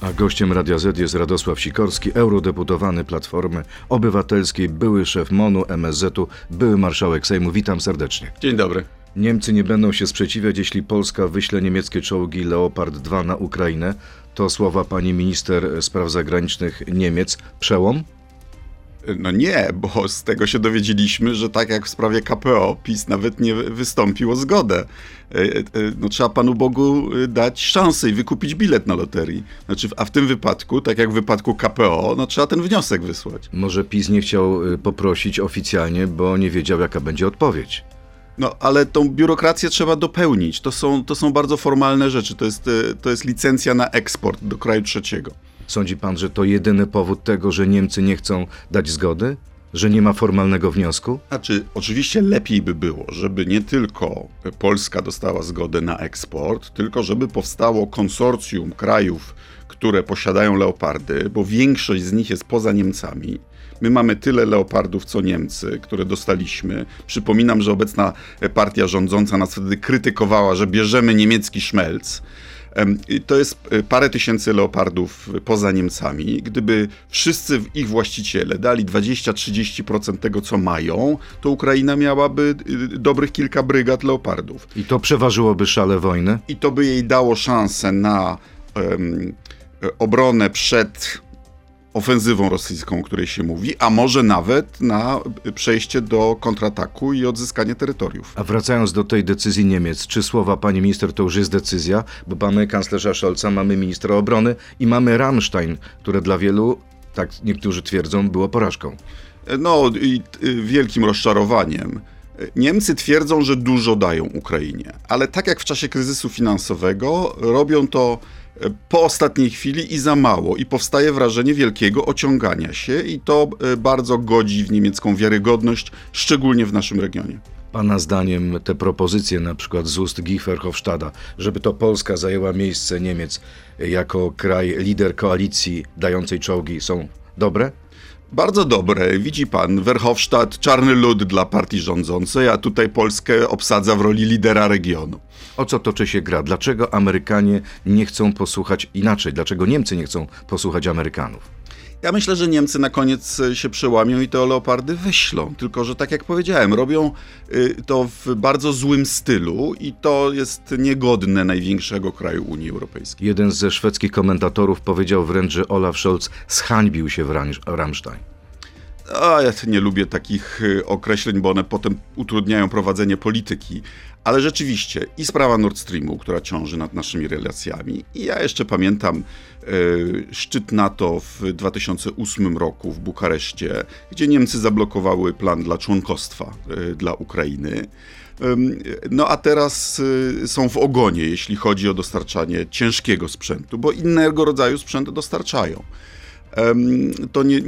A gościem Radia Z jest Radosław Sikorski, eurodeputowany Platformy Obywatelskiej, były szef MONU, MSZ-u, były marszałek Sejmu. Witam serdecznie. Dzień dobry. Niemcy nie będą się sprzeciwiać, jeśli Polska wyśle niemieckie czołgi Leopard 2 na Ukrainę. To słowa pani minister spraw zagranicznych Niemiec. Przełom? No nie, bo z tego się dowiedzieliśmy, że tak jak w sprawie KPO, PiS nawet nie wystąpił o zgodę. E, e, no trzeba Panu Bogu e, dać szansę i wykupić bilet na loterii. Znaczy, a w tym wypadku, tak jak w wypadku KPO, no trzeba ten wniosek wysłać. Może PiS nie chciał poprosić oficjalnie, bo nie wiedział, jaka będzie odpowiedź. No, ale tą biurokrację trzeba dopełnić. To są, to są bardzo formalne rzeczy. To jest, to jest licencja na eksport do kraju trzeciego. Sądzi pan, że to jedyny powód tego, że Niemcy nie chcą dać zgody? Że nie ma formalnego wniosku? Znaczy, oczywiście lepiej by było, żeby nie tylko Polska dostała zgodę na eksport, tylko żeby powstało konsorcjum krajów, które posiadają leopardy, bo większość z nich jest poza Niemcami. My mamy tyle leopardów co Niemcy, które dostaliśmy. Przypominam, że obecna partia rządząca nas wtedy krytykowała, że bierzemy niemiecki szmelc. To jest e, parę tysięcy leopardów poza Niemcami. Gdyby wszyscy ich właściciele dali 20-30% tego, co mają, to Ukraina miałaby y, dobrych kilka brygad leopardów. I to przeważyłoby szale wojny? I to by jej dało szansę na um, obronę przed ofensywą rosyjską, o której się mówi, a może nawet na przejście do kontrataku i odzyskanie terytoriów. A wracając do tej decyzji Niemiec, czy słowa pani minister to już jest decyzja? Bo mamy kanclerza Scholza, mamy ministra obrony i mamy Rammstein, które dla wielu, tak niektórzy twierdzą, było porażką. No i y, wielkim rozczarowaniem. Niemcy twierdzą, że dużo dają Ukrainie, ale tak jak w czasie kryzysu finansowego, robią to po ostatniej chwili i za mało, i powstaje wrażenie wielkiego ociągania się, i to e, bardzo godzi w niemiecką wiarygodność, szczególnie w naszym regionie. Pana zdaniem te propozycje, na przykład z ust Guy Verhofstadta, żeby to Polska zajęła miejsce Niemiec jako kraj lider koalicji dającej czołgi, są dobre? Bardzo dobre. Widzi pan, Verhofstadt, czarny lud dla partii rządzącej, a tutaj Polskę obsadza w roli lidera regionu. O co toczy się gra? Dlaczego Amerykanie nie chcą posłuchać inaczej? Dlaczego Niemcy nie chcą posłuchać Amerykanów? Ja myślę, że Niemcy na koniec e, się przełamią i te leopardy wyślą. Tylko, że tak jak powiedziałem, robią y, to w bardzo złym stylu i to jest niegodne największego kraju Unii Europejskiej. Jeden ze szwedzkich komentatorów powiedział wręcz, że Olaf Scholz zhańbił się w Rammstein. A ja nie lubię takich y, określeń, bo one potem utrudniają prowadzenie polityki. Ale rzeczywiście i sprawa Nord Streamu, która ciąży nad naszymi relacjami, i ja jeszcze pamiętam y, szczyt NATO w 2008 roku w Bukareszcie, gdzie Niemcy zablokowały plan dla członkostwa y, dla Ukrainy. No a teraz są w ogonie, jeśli chodzi o dostarczanie ciężkiego sprzętu, bo innego rodzaju sprzęty dostarczają to nie,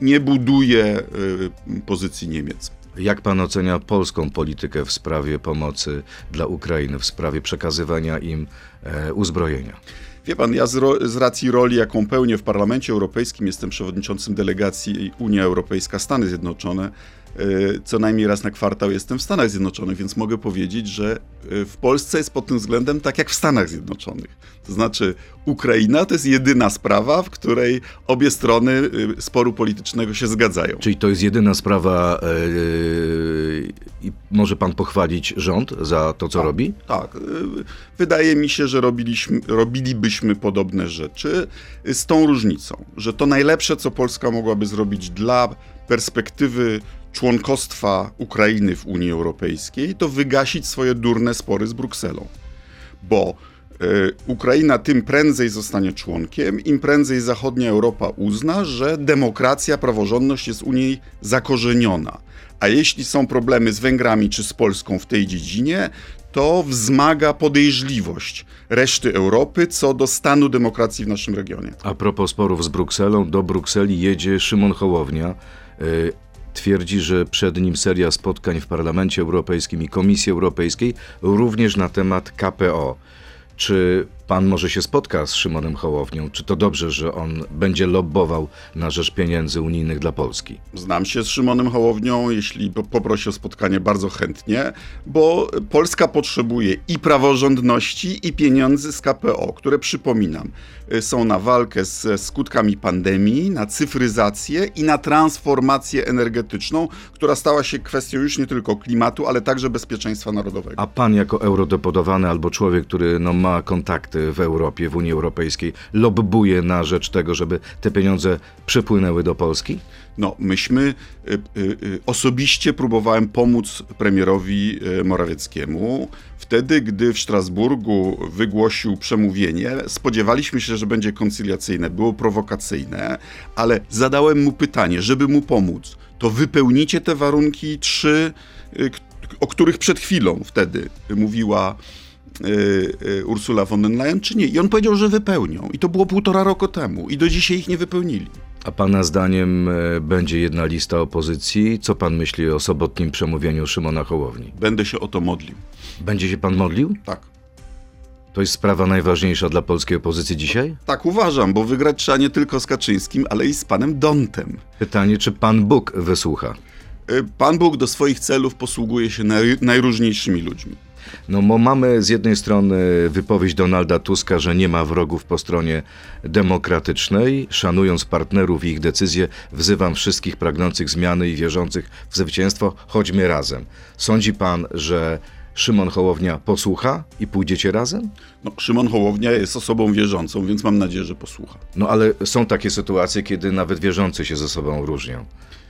nie buduje y, pozycji Niemiec. Jak pan ocenia polską politykę w sprawie pomocy dla Ukrainy, w sprawie przekazywania im e, uzbrojenia? Wie pan, ja z, ro, z, racji roli, jaką pełnię w Parlamencie Europejskim, jestem przewodniczącym delegacji Unia Europejska Stany Zjednoczone. E, co najmniej raz na kwartał jestem w Stanach Zjednoczonych, więc mogę powiedzieć, że e, w Polsce jest pod tym względem tak jak w Stanach Zjednoczonych. To znaczy, Ukraina to jest jedyna sprawa, w której obie strony e, sporu politycznego się zgadzają. Czyli to jest jedyna sprawa i yy, może pan pochwalić rząd za to, co tak, robi? Tak. Wydaje mi się, że robiliśmy, robilibyśmy podobne rzeczy z tą różnicą, że to najlepsze, co Polska mogłaby zrobić dla perspektywy członkostwa Ukrainy w Unii Europejskiej, to wygasić swoje durne spory z Brukselą. Bo y, Ukraina tym prędzej zostanie członkiem, im prędzej zachodnia Europa uzna, że demokracja, praworządność jest u niej zakorzeniona. A jeśli są problemy z Węgrami czy z Polską w tej dziedzinie, to wzmaga podejrzliwość reszty Europy co do stanu demokracji w naszym regionie. A propos sporów z Brukselą, do Brukseli jedzie Szymon Hołownia. Twierdzi, że przed nim seria spotkań w Parlamencie Europejskim i Komisji Europejskiej, również na temat KPO. Czy pan może się spotka z Szymonem Hołownią. Czy to dobrze, że on będzie lobbował na rzecz pieniędzy unijnych dla Polski? Znam się z Szymonem Hołownią, jeśli poprosi o spotkanie bardzo chętnie, bo Polska potrzebuje i praworządności, i pieniędzy z KPO, które przypominam, y, są na walkę ze skutkami pandemii, na cyfryzację i na transformację energetyczną, która stała się kwestią już nie tylko klimatu, ale także bezpieczeństwa narodowego. A pan jako eurodeputowany albo człowiek, który no, ma kontakty w Europie, w Unii Europejskiej, lobbuje na rzecz tego, żeby te pieniądze przypłynęły do Polski? No, myśmy y, y, y, osobiście próbowałem pomóc premierowi Morawieckiemu. Wtedy, gdy w Strasburgu wygłosił przemówienie, spodziewaliśmy się, że będzie koncyliacyjne, było prowokacyjne, ale zadałem mu pytanie, żeby mu pomóc. To wypełnicie te warunki trzy, o których przed chwilą wtedy mówiła Ursula von der Leyen, czy nie? I on powiedział, że wypełnią. I to było półtora roku temu. I do dzisiaj ich nie wypełnili. A pana zdaniem e, będzie jedna lista opozycji? Co pan myśli o sobotnim przemówieniu Szymona Hołowni? Będę się o to modlił. Będzie się pan modlił? Tak. To jest sprawa najważniejsza dla polskiej opozycji dzisiaj? Tak uważam, bo wygrać trzeba nie tylko z Kaczyńskim, ale i z panem Dontem. Pytanie, czy pan Bóg wysłucha? Y, Pan Bóg do swoich celów posługuje się naj, najróżniejszymi ludźmi. No mamy z jednej strony wypowiedź Donalda Tuska, że nie ma wrogów po stronie demokratycznej. Szanując partnerów i ich decyzje, wzywam wszystkich pragnących zmiany i wierzących w zwycięstwo, chodźmy razem. Sądzi pan, że Szymon Hołownia posłucha i pójdziecie razem? No, Szymon Hołownia jest osobą wierzącą, więc mam nadzieję, że posłucha. No ale są takie sytuacje, kiedy nawet wierzący się ze sobą różnią.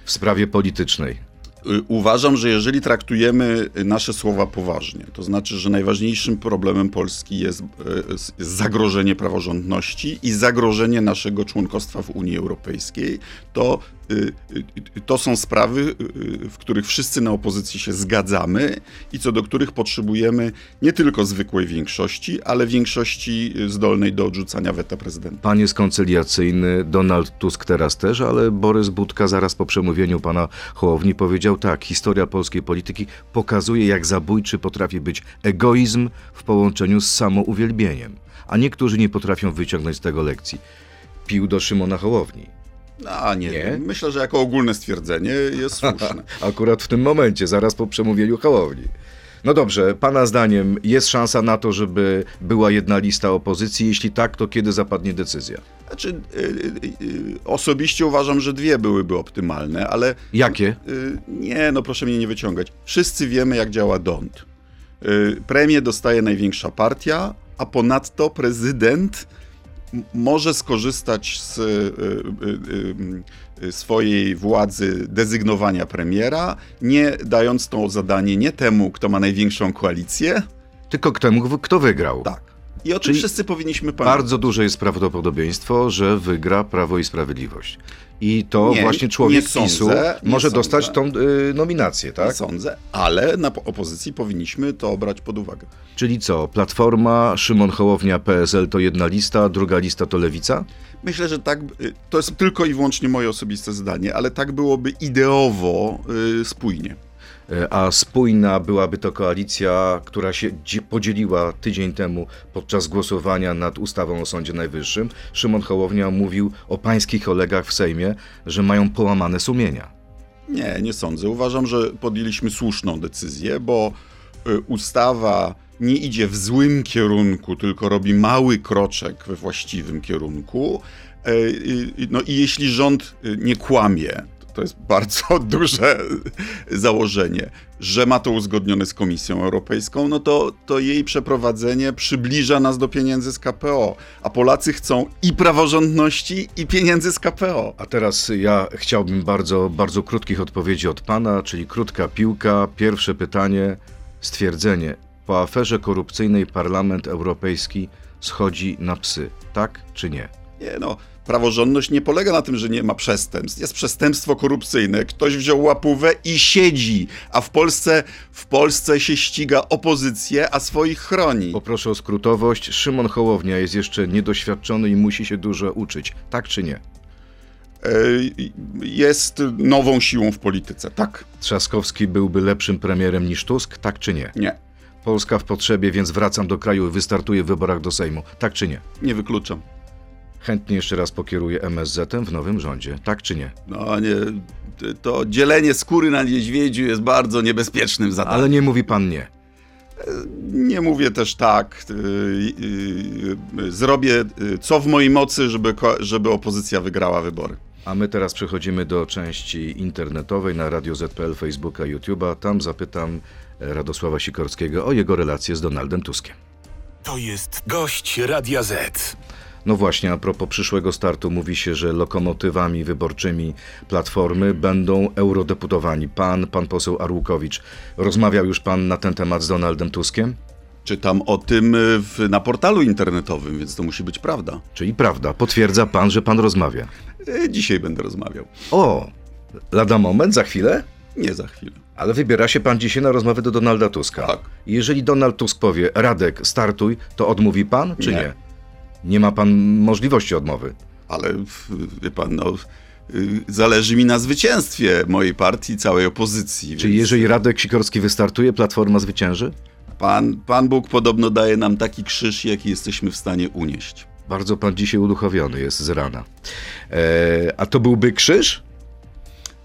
W sprawie politycznej. Y, Uważam, że jeżeli traktujemy nasze słowa poważnie, to znaczy, że najważniejszym problemem Polski jest, y, jest zagrożenie praworządności i zagrożenie naszego członkostwa w Unii Europejskiej, to, y, y, to są sprawy, y, w których wszyscy na opozycji się zgadzamy i co do których potrzebujemy nie tylko zwykłej większości, ale większości y, zdolnej do odrzucania weta prezydenta. Pan jest koncyliacyjny, Donald Tusk teraz też, ale Borys Budka zaraz po przemówieniu pana Hołowni powiedział tak, historia polskiej polityki pokazuje, jak zabójczy potrafi być egoizm w połączeniu z samouwielbieniem. A niektórzy nie potrafią wyciągnąć z tego lekcji. Pił do Szymona Hołowni. A nie, Nie? myślę, że jako ogólne stwierdzenie jest słuszne. Akurat w tym momencie, zaraz po przemówieniu Hołowni. No dobrze, pana zdaniem jest szansa na to, żeby była jedna lista opozycji? Jeśli tak, to kiedy zapadnie decyzja? Znaczy, y, y, y, osobiście uważam, że dwie byłyby optymalne, ale Jakie? nie, no proszę mnie nie wyciągać. Wszyscy wiemy, jak działa DONT. Premię dostaje największa partia, a ponadto prezydent może skorzystać z y, y, y, swojej władzy dezygnowania premiera, nie dając to zadanie nie temu, kto ma największą koalicję. Tylko temu, kto wygrał. Tak. I o tym Czyli wszyscy powinniśmy pamiętać. Bardzo duże jest prawdopodobieństwo, że wygra Prawo i Sprawiedliwość. I to Nie, właśnie człowiek nie sądzę, PiSu nie może sądzę. dostać tą y, nominację, Nie tak? sądzę, ale na po- opozycji powinniśmy to brać pod uwagę. Czyli co, Platforma, Szymon Hołownia, PSL to jedna lista, druga lista to Lewica? Myślę, że tak, to jest tylko i wyłącznie moje osobiste zdanie, ale tak byłoby ideowo y, spójnie. Y, A spójna byłaby to koalicja, która się dzi- podzieliła tydzień temu podczas głosowania nad ustawą o Sądzie Najwyższym. Szymon Hołownia mówił o pańskich kolegach w Sejmie, że mają połamane sumienia. Nie, nie sądzę. Uważam, że podjęliśmy słuszną decyzję, bo y, ustawa nie idzie w złym kierunku, tylko robi mały kroczek we właściwym kierunku. E, No i jeśli rząd y, nie kłamie, to- jest bardzo duże założenie, że ma to uzgodnione z Komisją Europejską, no to, to jej przeprowadzenie przybliża nas do pieniędzy z KPO. A Polacy chcą i praworządności, i pieniędzy z KPO. A teraz ja chciałbym bardzo, bardzo krótkich odpowiedzi od pana, czyli krótka piłka. Pierwsze pytanie, stwierdzenie. Po aferze korupcyjnej Parlament Europejski schodzi na psy, tak czy nie? Nie no, praworządność nie polega na tym, że nie ma przestępstw. Jest przestępstwo korupcyjne. Ktoś wziął łapówę i siedzi, a w Polsce, w Polsce się ściga opozycję, a swoich chroni. Poproszę o skrótowość. Szymon Hołownia jest jeszcze niedoświadczony i musi się dużo uczyć, tak czy nie? Jest nową siłą w polityce, tak? Trzaskowski byłby lepszym premierem niż Tusk, tak czy nie? Nie. Polska w potrzebie, więc wracam do kraju i wystartuję w wyborach do Sejmu. Tak czy nie? Nie wykluczam. Chętnie jeszcze raz pokieruję MSZ-em w nowym rządzie. Tak czy nie? No nie, to dzielenie skóry na niedźwiedziu jest bardzo niebezpiecznym zadaniem. Ale nie mówi pan nie. Nie mówię też tak. y, y, y, Zrobię co w mojej mocy, żeby, żeby opozycja wygrała wybory. A my teraz przechodzimy do części internetowej na Radio ZPL, Facebooka, YouTube'a. Tam zapytam e, Radosława Sikorskiego o jego relacje z Donaldem Tuskiem. To jest gość Radia Z. No właśnie, a propos przyszłego startu, mówi się, że lokomotywami wyborczymi Platformy będą eurodeputowani. Pan, pan poseł Arłukowicz. Rozmawiał już pan na ten temat z Donaldem Tuskiem? Czytam o tym y, w, na portalu internetowym, więc to musi być prawda. Czyli prawda, potwierdza pan, że pan rozmawia. Y, Dzisiaj będę rozmawiał. O, lada moment, za chwilę? Nie za chwilę. Ale wybiera się pan dzisiaj na rozmowę do Donalda Tuska. Tak. Jeżeli Donald Tusk powie, Radek, startuj, to odmówi pan, czy nie? Nie. Nie, ma pan możliwości odmowy. Ale wie pan, no, y, zależy mi na zwycięstwie mojej partii, całej opozycji. Czyli więc jeżeli Radek Sikorski wystartuje, Platforma zwycięży? pan, pan Bóg podobno daje nam taki krzyż, jaki jesteśmy w stanie unieść. Bardzo pan dzisiaj uduchowiony jest z rana. E, a to byłby krzyż?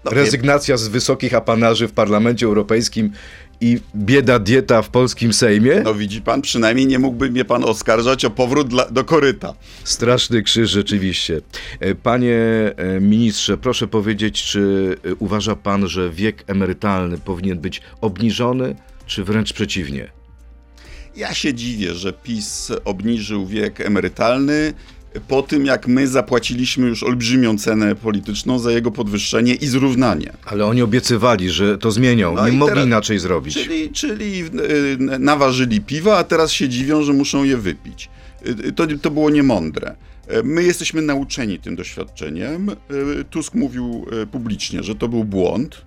No, Rezygnacja z wysokich apanarzy w Parlamencie Europejskim i bieda dieta w polskim Sejmie? No widzi pan, przynajmniej nie mógłby mnie pan oskarżać o powrót dla, do koryta. Straszny krzyż rzeczywiście. E, Panie e, ministrze, proszę powiedzieć, czy e, uważa pan, że wiek emerytalny powinien być obniżony, czy wręcz przeciwnie? Ja się dziwię, że PiS obniżył wiek emerytalny po tym, jak my zapłaciliśmy już olbrzymią cenę polityczną za jego podwyższenie i zrównanie. Ale oni obiecywali, że to zmienią. No Nie mogli teraz- inaczej zrobić. Czyli, czyli y, naważyli piwa, a teraz się dziwią, że muszą je wypić. Y, To, to było niemądre. Y, My jesteśmy nauczeni tym doświadczeniem. Tusk mówił publicznie, że to był błąd,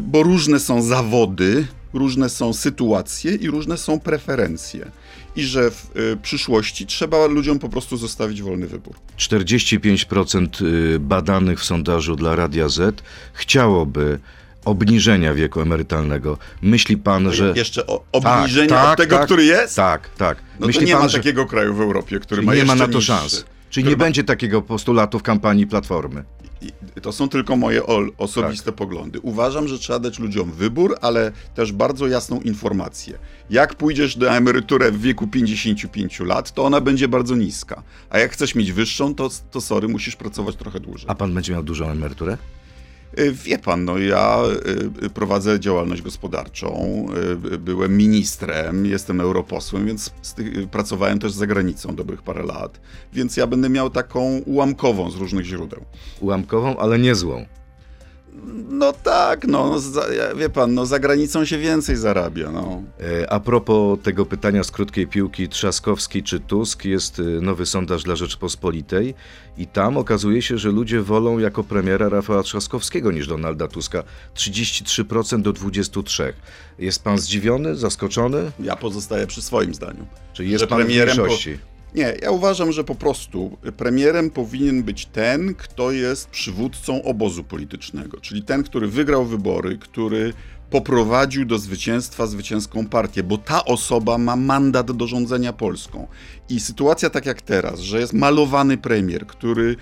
bo różne są zawody, różne są sytuacje i różne są preferencje. I że w y, przyszłości trzeba ludziom po prostu zostawić wolny wybór. 45% y, badanych w sondażu dla Radia Z chciałoby obniżenia wieku emerytalnego. Myśli pan, że... Jeszcze o, obniżenia tak, od tego, tak, który jest? Tak, tak. No Myśli nie pan, ma że takiego kraju w Europie, który czyli ma nie ma na to niższy. szans? Czyli nie będzie takiego postulatu w kampanii Platformy. To są tylko moje osobiste Tak. poglądy. Uważam, że trzeba dać ludziom wybór, ale też bardzo jasną informację. Jak pójdziesz na emeryturę w wieku 55 lat, to ona będzie bardzo niska. A jak chcesz mieć wyższą, to, to sorry, musisz pracować trochę dłużej. A pan będzie miał dużą emeryturę? Y, Wie pan, no ja y, prowadzę działalność gospodarczą, y, byłem ministrem, jestem europosłem, więc pracowałem też za granicą dobrych parę lat, więc ja będę miał taką ułamkową z różnych źródeł. Ułamkową, ale nie złą. No tak, no za, ja- wie pan, no za granicą się więcej zarabia, no. E, A propos tego pytania z krótkiej piłki, Trzaskowski czy Tusk, jest e, nowy sondaż dla Rzeczpospolitej i tam okazuje się, że ludzie wolą jako premiera Rafała Trzaskowskiego niż Donalda Tuska. 33% do 23%. Jest pan zdziwiony, zaskoczony? Ja pozostaję przy swoim zdaniu. Czy jest pan w premierem po- mniejszości? Nie, ja uważam, że po prostu premierem powinien być ten, kto jest przywódcą obozu politycznego, czyli ten, który wygrał wybory, który poprowadził do zwycięstwa zwycięską partię, bo ta osoba ma mandat do rządzenia Polską. I sytuacja tak jak teraz, że jest malowany premier, który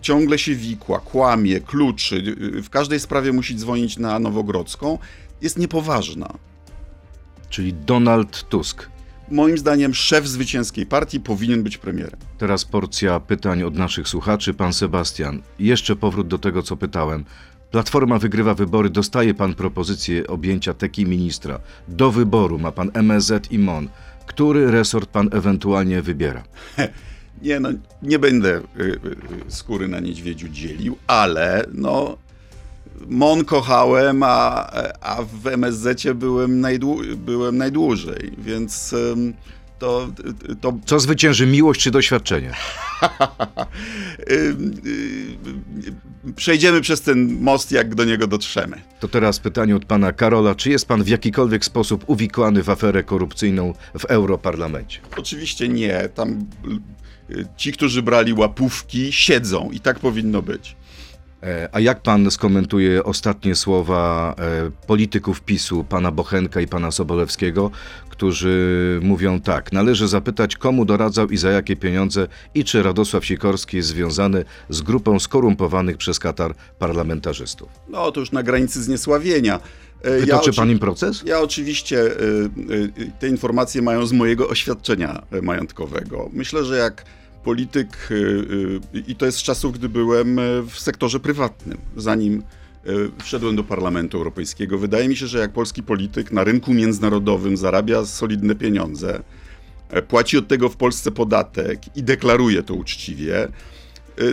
ciągle się wikła, kłamie, kluczy, w każdej sprawie musi dzwonić na Nowogrodzką, jest niepoważna. Czyli Donald Tusk. Moim zdaniem szef zwycięskiej partii powinien być premierem. Teraz porcja pytań od naszych słuchaczy. Pan Sebastian, jeszcze powrót do tego, co pytałem. Platforma wygrywa wybory, dostaje pan propozycję objęcia teki ministra. Do wyboru ma pan MSZ i MON. Który resort pan ewentualnie wybiera? Nie, no nie będę y, y, y, skóry na niedźwiedziu dzielił, ale no Mon kochałem, a, a w MSZ byłem, najdłu- byłem najdłużej, więc to, to Co zwycięży, miłość czy doświadczenie? przejdziemy przez ten most, jak do niego dotrzemy. To teraz pytanie od pana Karola. Czy jest pan w jakikolwiek sposób uwikłany w aferę korupcyjną w Europarlamencie? Oczywiście nie, tam y, ci, którzy brali łapówki, siedzą i tak powinno być. E, A jak pan skomentuje ostatnie słowa e, polityków PiSu, pana Bochenka i pana Sobolewskiego, którzy mówią tak, należy zapytać, komu doradzał i za jakie pieniądze i czy Radosław Sikorski jest związany z grupą skorumpowanych przez Katar parlamentarzystów. No to już na granicy zniesławienia. E, Wytoczy oczy- pan im proces? Ja oczywiście te informacje mają z mojego oświadczenia majątkowego. Myślę, że jak polityk, y, y, i to jest z czasów, gdy byłem y, w sektorze prywatnym, zanim y, wszedłem do Parlamentu Europejskiego, wydaje mi się, że jak polski polityk na rynku międzynarodowym zarabia solidne pieniądze, e, płaci od tego w Polsce podatek i deklaruje to uczciwie,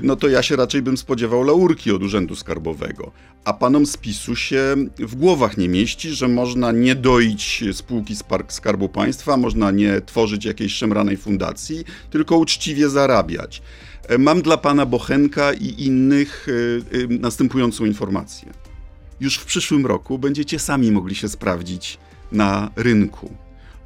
no to ja się raczej bym spodziewał laurki od Urzędu Skarbowego. A panom z PiSu się w głowach nie mieści, że można nie doić spółki Skarbu Państwa, można nie tworzyć jakiejś szemranej fundacji, tylko uczciwie zarabiać. E, Mam dla pana Bochenka i innych y, następującą informację. Już w przyszłym roku będziecie sami mogli się sprawdzić na rynku.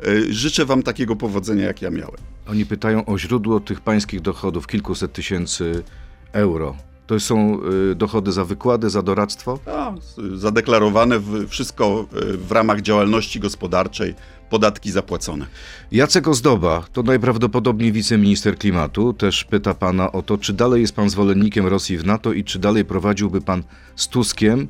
E, Życzę wam takiego powodzenia, jak ja miałem. Oni pytają o źródło tych pańskich dochodów, kilkuset tysięcy euro. To są y, dochody za wykłady, za doradztwo? A, zadeklarowane w, wszystko e, w ramach działalności gospodarczej, podatki zapłacone. Jacek Ozdoba to najprawdopodobniej wiceminister klimatu. Też pyta pana o to, czy dalej jest pan zwolennikiem Rosji w NATO i czy dalej prowadziłby pan z Tuskiem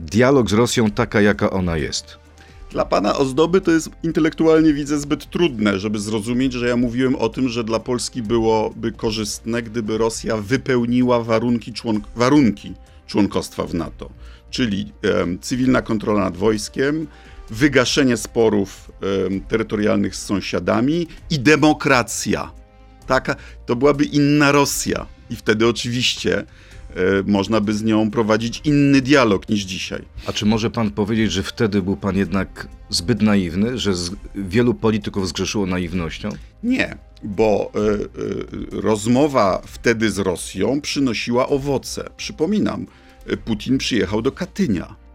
dialog z Rosją taka, jaka ona jest. Dla pana ozdoby to jest intelektualnie widzę zbyt trudne, żeby zrozumieć, że ja mówiłem o tym, że dla Polski byłoby korzystne, gdyby Rosja wypełniła warunki, członk- warunki członkostwa w NATO, czyli em, cywilna kontrola nad wojskiem, wygaszenie sporów em, terytorialnych z sąsiadami i demokracja. Taka, to byłaby inna Rosja i wtedy oczywiście e, można by z nią prowadzić inny dialog niż dzisiaj. A czy może pan powiedzieć, że wtedy był pan jednak zbyt naiwny, że z, wielu polityków zgrzeszyło naiwnością? Nie, bo y, y, rozmowa wtedy z Rosją przynosiła owoce. Przypominam, Putin przyjechał do Katynia.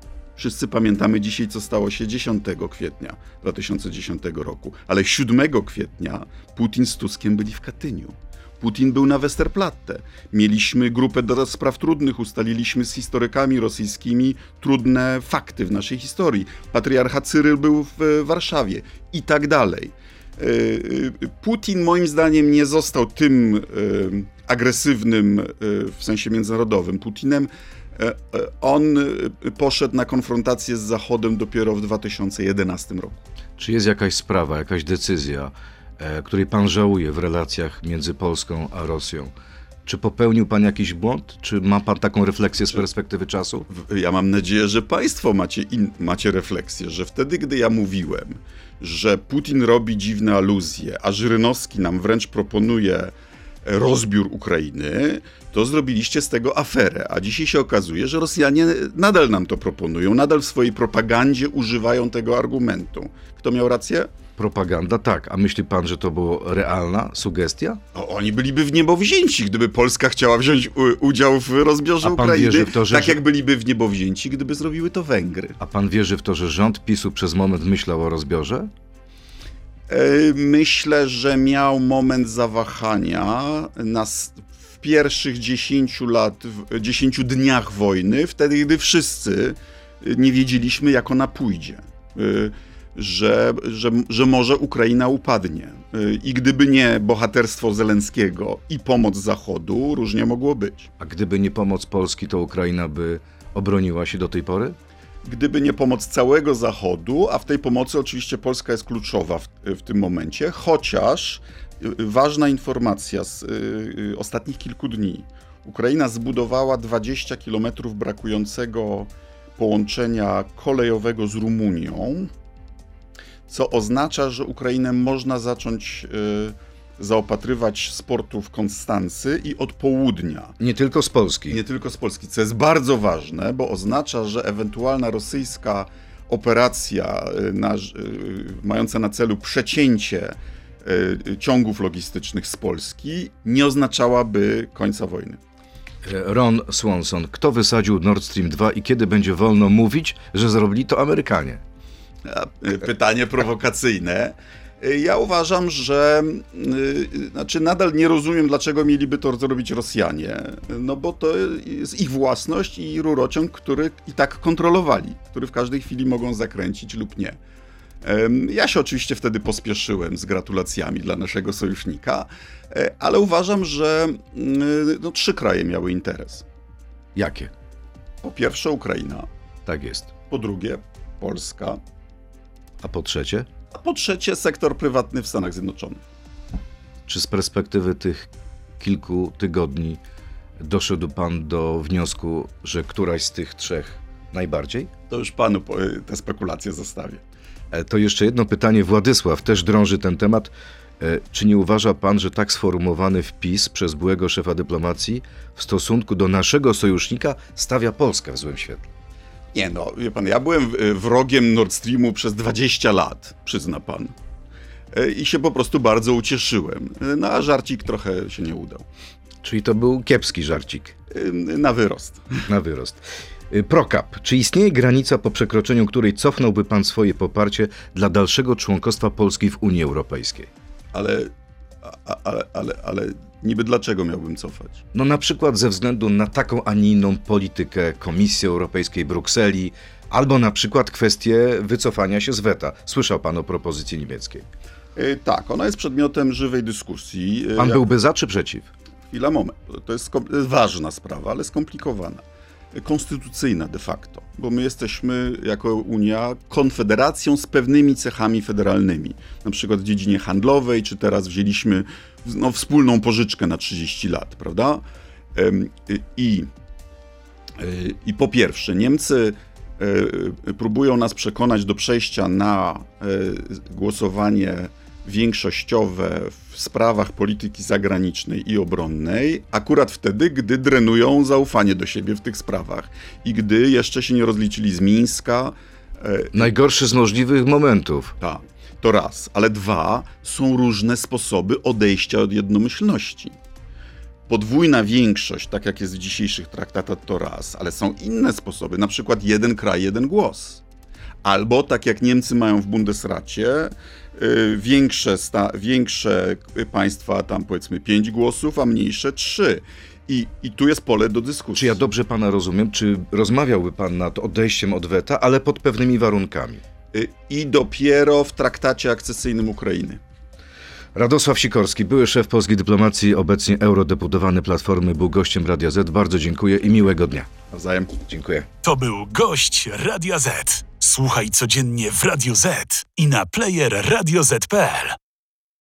Wszyscy pamiętamy dzisiaj, co stało się 10 kwietnia 2010 roku, ale 7 kwietnia Putin z Tuskiem byli w Katyniu. Putin był na Westerplatte. Mieliśmy grupę do spraw trudnych, ustaliliśmy z historykami rosyjskimi trudne fakty w naszej historii. Patriarcha Cyryl był w e, Warszawie i tak dalej. E, e, Putin moim zdaniem nie został tym agresywnym w sensie międzynarodowym Putinem. E, e, On e, poszedł na konfrontację z Zachodem dopiero w 2011 roku. Czy jest jakaś sprawa, jakaś decyzja, której pan żałuje w relacjach między Polską a Rosją? Czy popełnił pan jakiś błąd? Czy ma pan taką refleksję z perspektywy czasu? Ja mam nadzieję, że Państwo macie, in, macie refleksję, że wtedy, gdy ja mówiłem, że Putin robi dziwne aluzje, a Żyrynowski nam wręcz proponuje rozbiór Ukrainy, to zrobiliście z tego aferę. A dzisiaj się okazuje, że Rosjanie nadal nam to proponują, nadal w swojej propagandzie używają tego argumentu. Kto miał rację? Propaganda, tak. A myśli pan, że to była realna sugestia? O, oni byliby w niebo wzięci, gdyby Polska chciała wziąć udział w rozbiorze A pan Ukrainy, wierzy w to, że- tak jak byliby w niebo wzięci, gdyby zrobiły to Węgry. A pan wierzy w to, że rząd PiSu przez moment myślał o rozbiorze? Myślę, że miał moment zawahania na, w pierwszych 10 lat, w 10 dniach wojny, wtedy, gdy wszyscy y, nie wiedzieliśmy, jak ona pójdzie. Y, Że, że, że może Ukraina upadnie. Y, I gdyby nie bohaterstwo Zelenskiego i pomoc Zachodu, różnie mogło być. A gdyby nie pomoc Polski, to Ukraina by obroniła się do tej pory? Gdyby nie pomoc całego Zachodu, a w tej pomocy oczywiście Polska jest kluczowa w, w tym momencie, chociaż y, y, ważna informacja z y, y, ostatnich kilku dni. Ukraina zbudowała 20 km brakującego połączenia kolejowego z Rumunią, co oznacza, że Ukrainę można zacząć y, zaopatrywać z portu w Konstancy i od południa. Nie tylko z Polski. Nie tylko z Polski, co jest bardzo ważne, bo oznacza, że ewentualna rosyjska operacja y, na, y, mająca na celu przecięcie y, ciągów logistycznych z Polski nie oznaczałaby końca wojny. E, Ron Swanson, kto wysadził Nord Stream 2 i kiedy będzie wolno mówić, że zrobili to Amerykanie? Pytanie prowokacyjne. Y, Ja uważam, że y, znaczy nadal nie rozumiem, dlaczego mieliby to zrobić Rosjanie. No bo to jest ich własność i rurociąg, który i tak kontrolowali, który w każdej chwili mogą zakręcić lub nie. Ja się oczywiście wtedy pospieszyłem z gratulacjami dla naszego sojusznika, e, ale uważam, że mm, no, trzy kraje miały interes. Jakie? Po pierwsze Ukraina, Tak jest. po drugie Polska, A po trzecie? A po trzecie sektor prywatny w Stanach Zjednoczonych. Czy z perspektywy tych kilku tygodni doszedł pan do wniosku, że któraś z tych trzech najbardziej? To już panu po- te spekulacje zostawię. E, To jeszcze jedno pytanie. Władysław też drąży ten temat. E, Czy nie uważa pan, że tak sformułowany wpis przez byłego szefa dyplomacji w stosunku do naszego sojusznika stawia Polskę w złym świetle? Nie no, wie pan, ja byłem y, wrogiem Nord Streamu przez 20 lat, przyzna pan. E, I się po prostu bardzo ucieszyłem. E, No a żarcik trochę się nie udał. Czyli to był kiepski żarcik E, Na wyrost. na wyrost. Prokap, czy istnieje granica, po przekroczeniu której cofnąłby pan swoje poparcie dla dalszego członkostwa Polski w Unii Europejskiej? Ale, ale, ale, ale niby dlaczego miałbym cofać? No na przykład ze względu na taką, a nie inną politykę Komisji Europejskiej, Brukseli, albo na przykład kwestię wycofania się z weta. Słyszał pan o propozycji niemieckiej. E, Tak, ona jest przedmiotem żywej dyskusji. E, Pan ja- byłby za czy przeciw? Chwila, moment. To jest to jest ważna sprawa, ale skomplikowana. Konstytucyjna de facto, bo my jesteśmy jako Unia konfederacją z pewnymi cechami federalnymi. Na przykład w dziedzinie handlowej, czy teraz wzięliśmy no, wspólną pożyczkę na 30 lat, prawda? I, y, I po pierwsze, Niemcy y, próbują nas przekonać do przejścia na y, głosowanie większościowe w sprawach polityki zagranicznej i obronnej, akurat wtedy, gdy drenują zaufanie do siebie w tych sprawach i gdy jeszcze się nie rozliczyli z Mińska. e, Najgorszy z możliwych momentów. Ta, to raz, ale dwa, są różne sposoby odejścia od jednomyślności. Podwójna większość, tak jak jest w dzisiejszych traktatach, to raz, ale są inne sposoby, na przykład jeden kraj, jeden głos. Albo tak jak Niemcy mają w Bundesracie, y, większe, sta, większe państwa tam powiedzmy pięć głosów, a mniejsze trzy. I, I tu jest pole do dyskusji. Czy ja dobrze pana rozumiem? Czy rozmawiałby pan nad odejściem od weta, ale pod pewnymi warunkami? Y, I dopiero w traktacie akcesyjnym Ukrainy. Radosław Sikorski, były szef polskiej dyplomacji, obecnie eurodeputowany Platformy, był gościem Radia Z. Bardzo dziękuję i miłego dnia. Nawzajem. Dziękuję. To był gość Radia Z. Słuchaj codziennie w Radio Z i na player radioz.pl.